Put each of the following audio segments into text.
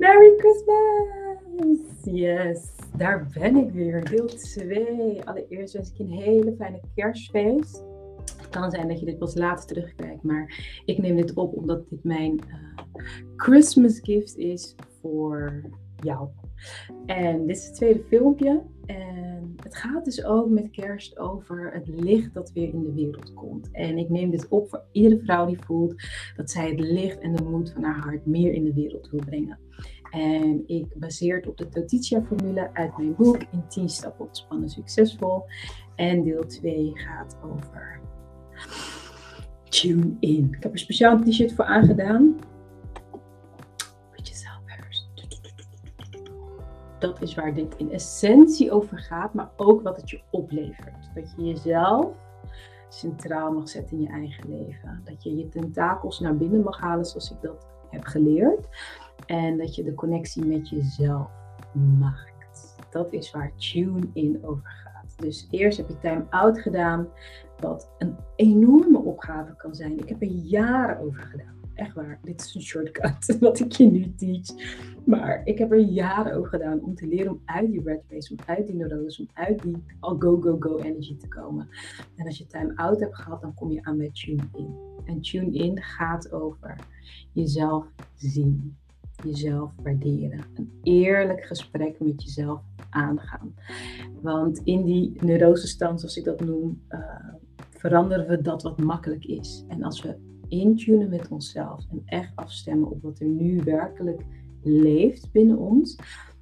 Merry Christmas! Yes, daar ben ik weer. Deel 2. Allereerst wens ik je een hele fijne kerstfeest. Het kan zijn dat je dit pas later terugkijkt, maar ik neem dit op omdat dit mijn uh, Christmas gift is voor jou. En dit is het tweede filmpje. En het gaat dus ook met kerst over het licht dat weer in de wereld komt. En ik neem dit op voor iedere vrouw die voelt dat zij het licht en de moed van haar hart meer in de wereld wil brengen. En ik baseer het op de Totitia-formule uit mijn boek in 10 stappen ontspannen succesvol. En deel 2 gaat over tune in. Ik heb er speciaal een t-shirt voor aangedaan. Dat is waar dit in essentie over gaat, maar ook wat het je oplevert. Dat je jezelf centraal mag zetten in je eigen leven. Dat je je tentakels naar binnen mag halen zoals ik dat heb geleerd. En dat je de connectie met jezelf maakt. Dat is waar Tune in over gaat. Dus eerst heb je time-out gedaan, wat een enorme opgave kan zijn. Ik heb er jaren over gedaan. Echt waar, dit is een shortcut wat ik je nu teach. Maar ik heb er jaren over gedaan om te leren om uit die red race, om uit die neuroses, om uit die al go, go, go energy te komen. En als je time-out hebt gehad, dan kom je aan bij tune in. En tune in gaat over jezelf zien jezelf waarderen. Een eerlijk gesprek met jezelf aangaan. Want in die neurosestand, zoals ik dat noem, uh, veranderen we dat wat makkelijk is. En als we intunen met onszelf en echt afstemmen op wat er nu werkelijk leeft binnen ons,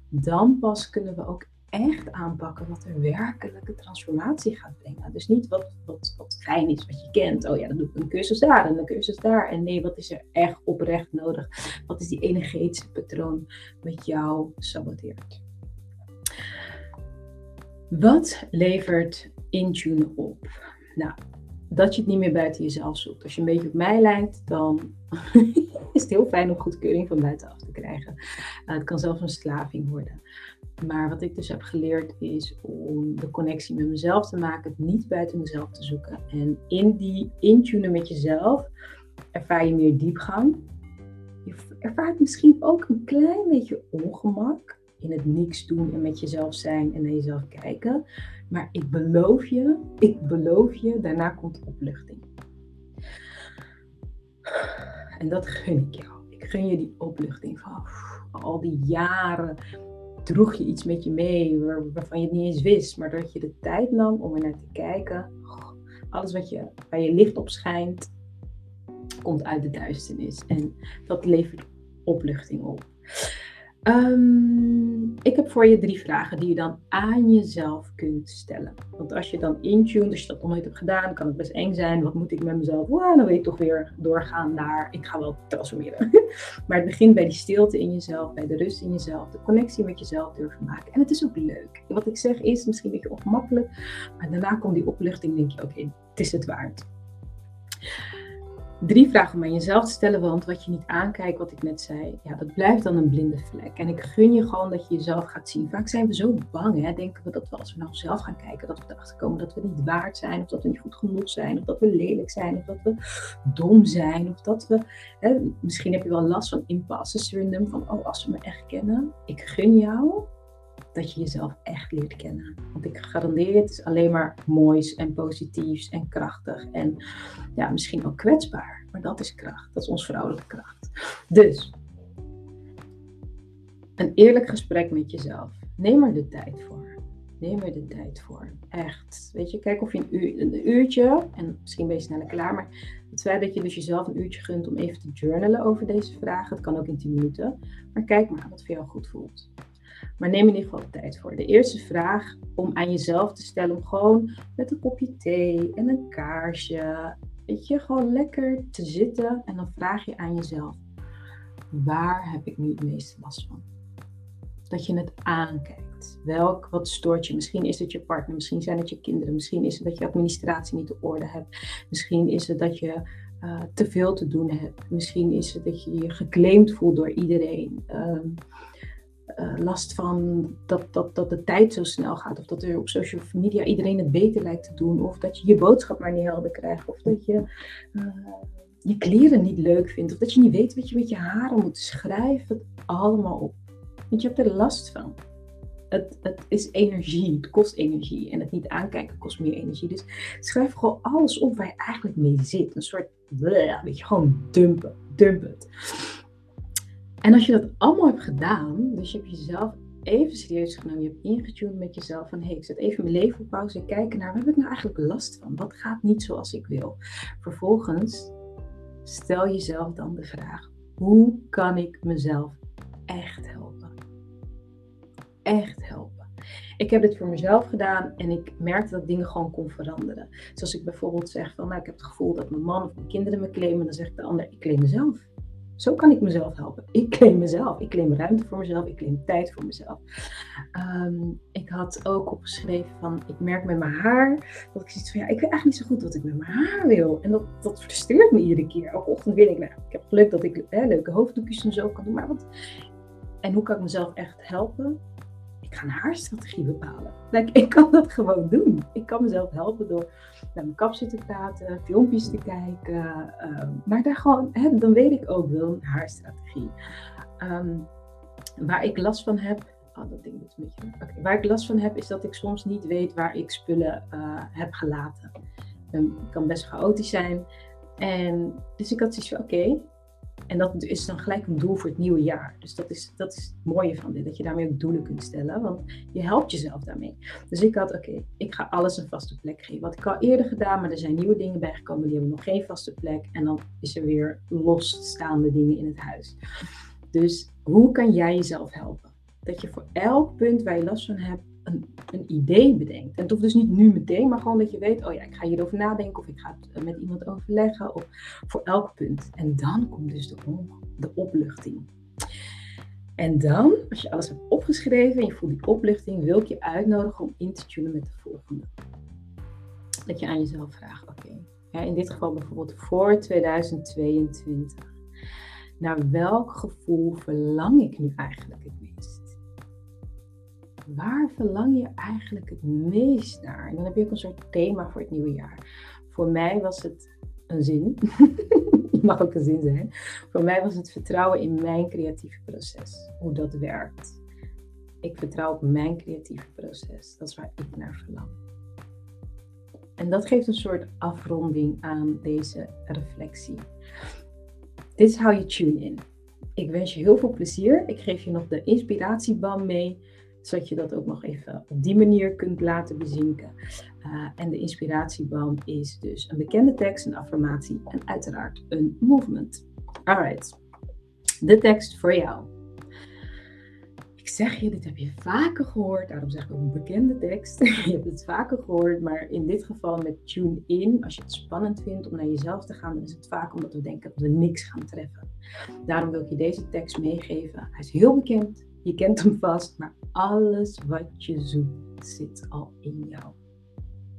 dan pas kunnen we ook echt aanpakken wat er werkelijke transformatie gaat brengen. Dus niet wat, wat, wat fijn is, wat je kent. Oh ja, dan doe ik een cursus daar en een cursus daar. En nee, wat is er echt oprecht nodig? Wat is die energetische patroon wat jou saboteert? Wat levert Intune op? Nou, dat je het niet meer buiten jezelf zoekt. Als je een beetje op mij lijkt, dan is het heel fijn om goedkeuring van buitenaf te krijgen. Uh, het kan zelfs een slaving worden. Maar wat ik dus heb geleerd is om de connectie met mezelf te maken, het niet buiten mezelf te zoeken. En in die intunen met jezelf ervaar je meer diepgang. Je ervaart misschien ook een klein beetje ongemak in het niks doen en met jezelf zijn en naar jezelf kijken. Maar ik beloof je, ik beloof je, daarna komt opluchting. En dat gun ik jou. Ik gun je die opluchting van al die jaren droeg je iets met je mee waarvan je het niet eens wist, maar dat je de tijd nam om er naar te kijken. Alles wat je, waar je licht op schijnt, komt uit de duisternis. En dat levert opluchting op. Um, ik heb voor je drie vragen die je dan aan jezelf kunt stellen. Want als je dan intune, als je dat nog nooit hebt gedaan, kan het best eng zijn. Wat moet ik met mezelf? Wow, dan wil ik toch weer doorgaan naar, ik ga wel transformeren. maar het begint bij die stilte in jezelf, bij de rust in jezelf, de connectie met jezelf durven maken. En het is ook leuk. Wat ik zeg is misschien een beetje ongemakkelijk, maar daarna komt die opluchting, denk je, oké, het is het waard drie vragen om aan jezelf te stellen. Want wat je niet aankijkt, wat ik net zei, ja, dat blijft dan een blinde vlek. En ik gun je gewoon dat je jezelf gaat zien. Vaak zijn we zo bang, hè, denken we dat we als we naar onszelf gaan kijken, dat we erachter komen dat we niet waard zijn, of dat we niet goed genoeg zijn, of dat we lelijk zijn, of dat we dom zijn, of dat we, hè, misschien heb je wel last van imposter syndrome, van oh, als ze me echt kennen, ik gun jou dat je jezelf echt leert kennen. Want ik garandeer het is alleen maar moois en positiefs en krachtig en ja, misschien ook kwetsbaar. Maar dat is kracht, dat is ons vrouwelijke kracht. Dus, een eerlijk gesprek met jezelf. Neem er de tijd voor. Neem er de tijd voor. Echt. Weet je, kijk of je een, uur, een uurtje, en misschien ben je sneller klaar, maar het feit dat je dus jezelf een uurtje gunt om even te journalen over deze vragen, het kan ook in 10 minuten, maar kijk maar wat voor jou goed voelt. Maar neem in ieder geval tijd voor. De eerste vraag om aan jezelf te stellen, om gewoon met een kopje thee en een kaarsje, weet je, gewoon lekker te zitten en dan vraag je aan jezelf, waar heb ik nu het meeste last van? Dat je het aankijkt. Welk, wat stoort je? Misschien is het je partner, misschien zijn het je kinderen, misschien is het dat je administratie niet op orde hebt, misschien is het dat je uh, te veel te doen hebt, misschien is het dat je je geclaimd voelt door iedereen. Ehm, uh, last van dat, dat, dat de tijd zo snel gaat. Of dat er op social media iedereen het beter lijkt te doen. Of dat je je boodschap maar niet helder krijgt. Of dat je uh, je kleren niet leuk vindt. Of dat je niet weet wat je met je haren moet. Schrijf het allemaal op. Want je hebt er last van. Het, het is energie. Het kost energie. En het niet aankijken kost meer energie. Dus schrijf gewoon alles op waar je eigenlijk mee zit. Een soort, weet je, gewoon dumpen. Dump het. En als je dat allemaal hebt gedaan, dus je hebt jezelf even serieus genomen, je hebt ingetuned met jezelf van hé, hey, ik zet even mijn leven op pauze en kijken naar waar heb ik nou eigenlijk last van? Wat gaat niet zoals ik wil? Vervolgens stel jezelf dan de vraag: hoe kan ik mezelf echt helpen? Echt helpen. Ik heb dit voor mezelf gedaan en ik merkte dat dingen gewoon kon veranderen. Zoals ik bijvoorbeeld zeg van, nou ik heb het gevoel dat mijn man of mijn kinderen me claimen, dan zegt de ander, ik claim mezelf. Zo kan ik mezelf helpen. Ik claim mezelf. Ik claim ruimte voor mezelf. Ik claim tijd voor mezelf. Ehm, ik had ook opgeschreven van, ik merk met mijn haar dat ik zoiets van, ja, ik weet eigenlijk niet zo goed wat ik met mijn haar wil. En dat, dat frustreert me iedere keer. Elke ochtend wil ik, nou, ik heb geluk dat ik hè, leuke hoofddoekjes en zo kan doen. Maar wat, en hoe kan ik mezelf echt helpen? Ik ga een haarstrategie bepalen. ik kan dat gewoon doen. Ik kan mezelf helpen door naar mijn kapsel te praten, filmpjes te kijken. Ehm, maar daar gewoon, hè, dan weet ik ook wel een haarstrategie. Ehm, waar ik last van heb, oh, dat ding is een beetje. Okay. Waar ik last van heb, is dat ik soms niet weet waar ik spullen uh, heb gelaten. Het kan best chaotisch zijn. En dus ik had zoiets van: oké, en dat is dan gelijk een doel voor het nieuwe jaar. Dus dat is, dat is het mooie van dit, dat je daarmee ook doelen kunt stellen, want je helpt jezelf daarmee. Dus ik had, oké, ik ga alles een vaste plek geven. Wat ik al eerder gedaan, maar er zijn nieuwe dingen bijgekomen, die hebben nog geen vaste plek. En dan is er weer losstaande dingen in het huis. Dus hoe kan jij jezelf helpen? Dat je voor elk punt waar je last van hebt, een, een, idee bedenkt. En het hoeft dus niet nu meteen, maar gewoon dat je weet, oh ja, ik ga hierover nadenken of ik ga het met iemand overleggen of voor elk punt. En dan komt dus de, de opluchting. En dan, als je alles hebt opgeschreven en je voelt die opluchting, wil ik je uitnodigen om in te tunen met de volgende. Dat je aan jezelf vraagt, oké, in dit geval bijvoorbeeld voor 2022. Naar welk gevoel verlang ik nu eigenlijk het? Waar verlang je eigenlijk het meest naar? En dan heb je ook een soort thema voor het nieuwe jaar. Voor mij was het een zin. het mag ook een zin zijn. Voor mij was het vertrouwen in mijn creatieve proces. Hoe dat werkt. Ik vertrouw op mijn creatieve proces. Dat is waar ik naar verlang. En dat geeft een soort afronding aan deze reflectie. Dit is how you tune in. Ik wens je heel veel plezier. Ik geef je nog de inspiratiebam mee zodat je dat ook nog even op die manier kunt laten bezinken. Uh, en de inspiratiebam is dus een bekende tekst, een affirmatie en uiteraard een movement. Alright, de tekst voor jou. Ik zeg je, dit heb je vaker gehoord, daarom zeg ik ook een bekende tekst. je hebt het vaker gehoord, maar in dit geval met tune in, als je het spannend vindt om naar jezelf te gaan, dan is het vaak omdat we denken dat we niks gaan treffen. Daarom wil ik je deze tekst meegeven. Hij is heel bekend, je kent hem vast, maar alles wat je zoekt zit al in jou.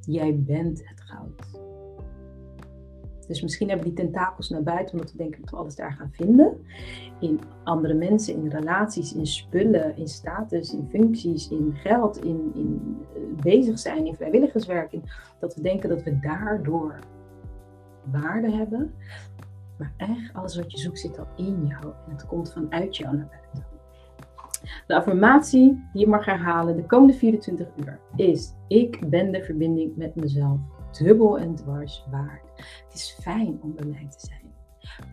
Jij bent het goud. Dus misschien hebben die tentakels naar buiten omdat we denken dat we alles daar gaan vinden. In andere mensen, in relaties, in spullen, in status, in functies, in geld, in, in eh, bezig zijn, in vrijwilligerswerk. In, dat we denken dat we daardoor waarde hebben. Maar echt, alles wat je zoekt zit al in jou en het komt vanuit jou naar buiten. De affirmatie die je mag herhalen de komende 24 uur is: Ik ben de verbinding met mezelf dubbel en dwars waard. Het is fijn om bij mij te zijn.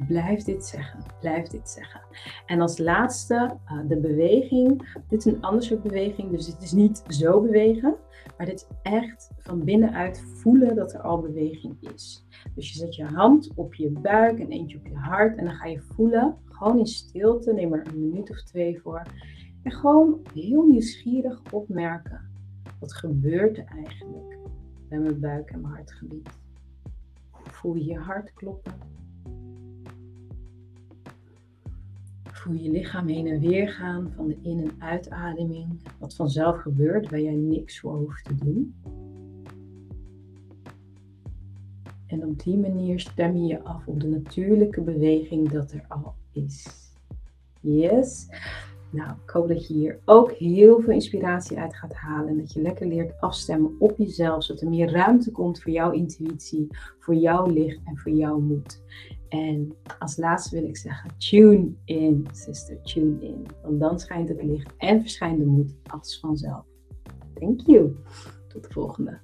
Blijf dit zeggen, blijf dit zeggen. En als laatste uh, de beweging. Dit is een ander soort beweging, dus het is niet zo bewegen, maar dit is echt van binnenuit voelen dat er al beweging is. Dus je zet je hand op je buik en eentje op je hart en dan ga je voelen, gewoon in stilte, neem er een minuut of twee voor. En gewoon heel nieuwsgierig opmerken. Wat gebeurt er eigenlijk bij mijn buik en mijn hartgebied? Voel je je hart kloppen? Voel je lichaam heen en weer gaan van de in- en uitademing. Wat vanzelf gebeurt, waar jij niks voor hoeft te doen. En op die manier stem je je af op de natuurlijke beweging dat er al is. Yes. Nou, ik hoop dat je hier ook heel veel inspiratie uit gaat halen. En dat je lekker leert afstemmen op jezelf. Zodat er meer ruimte komt voor jouw intuïtie, voor jouw licht en voor jouw moed. En als laatste wil ik zeggen, tune in, sister, tune in. Want dan schijnt het licht en verschijnt de moed als vanzelf. Thank you. Tot de volgende.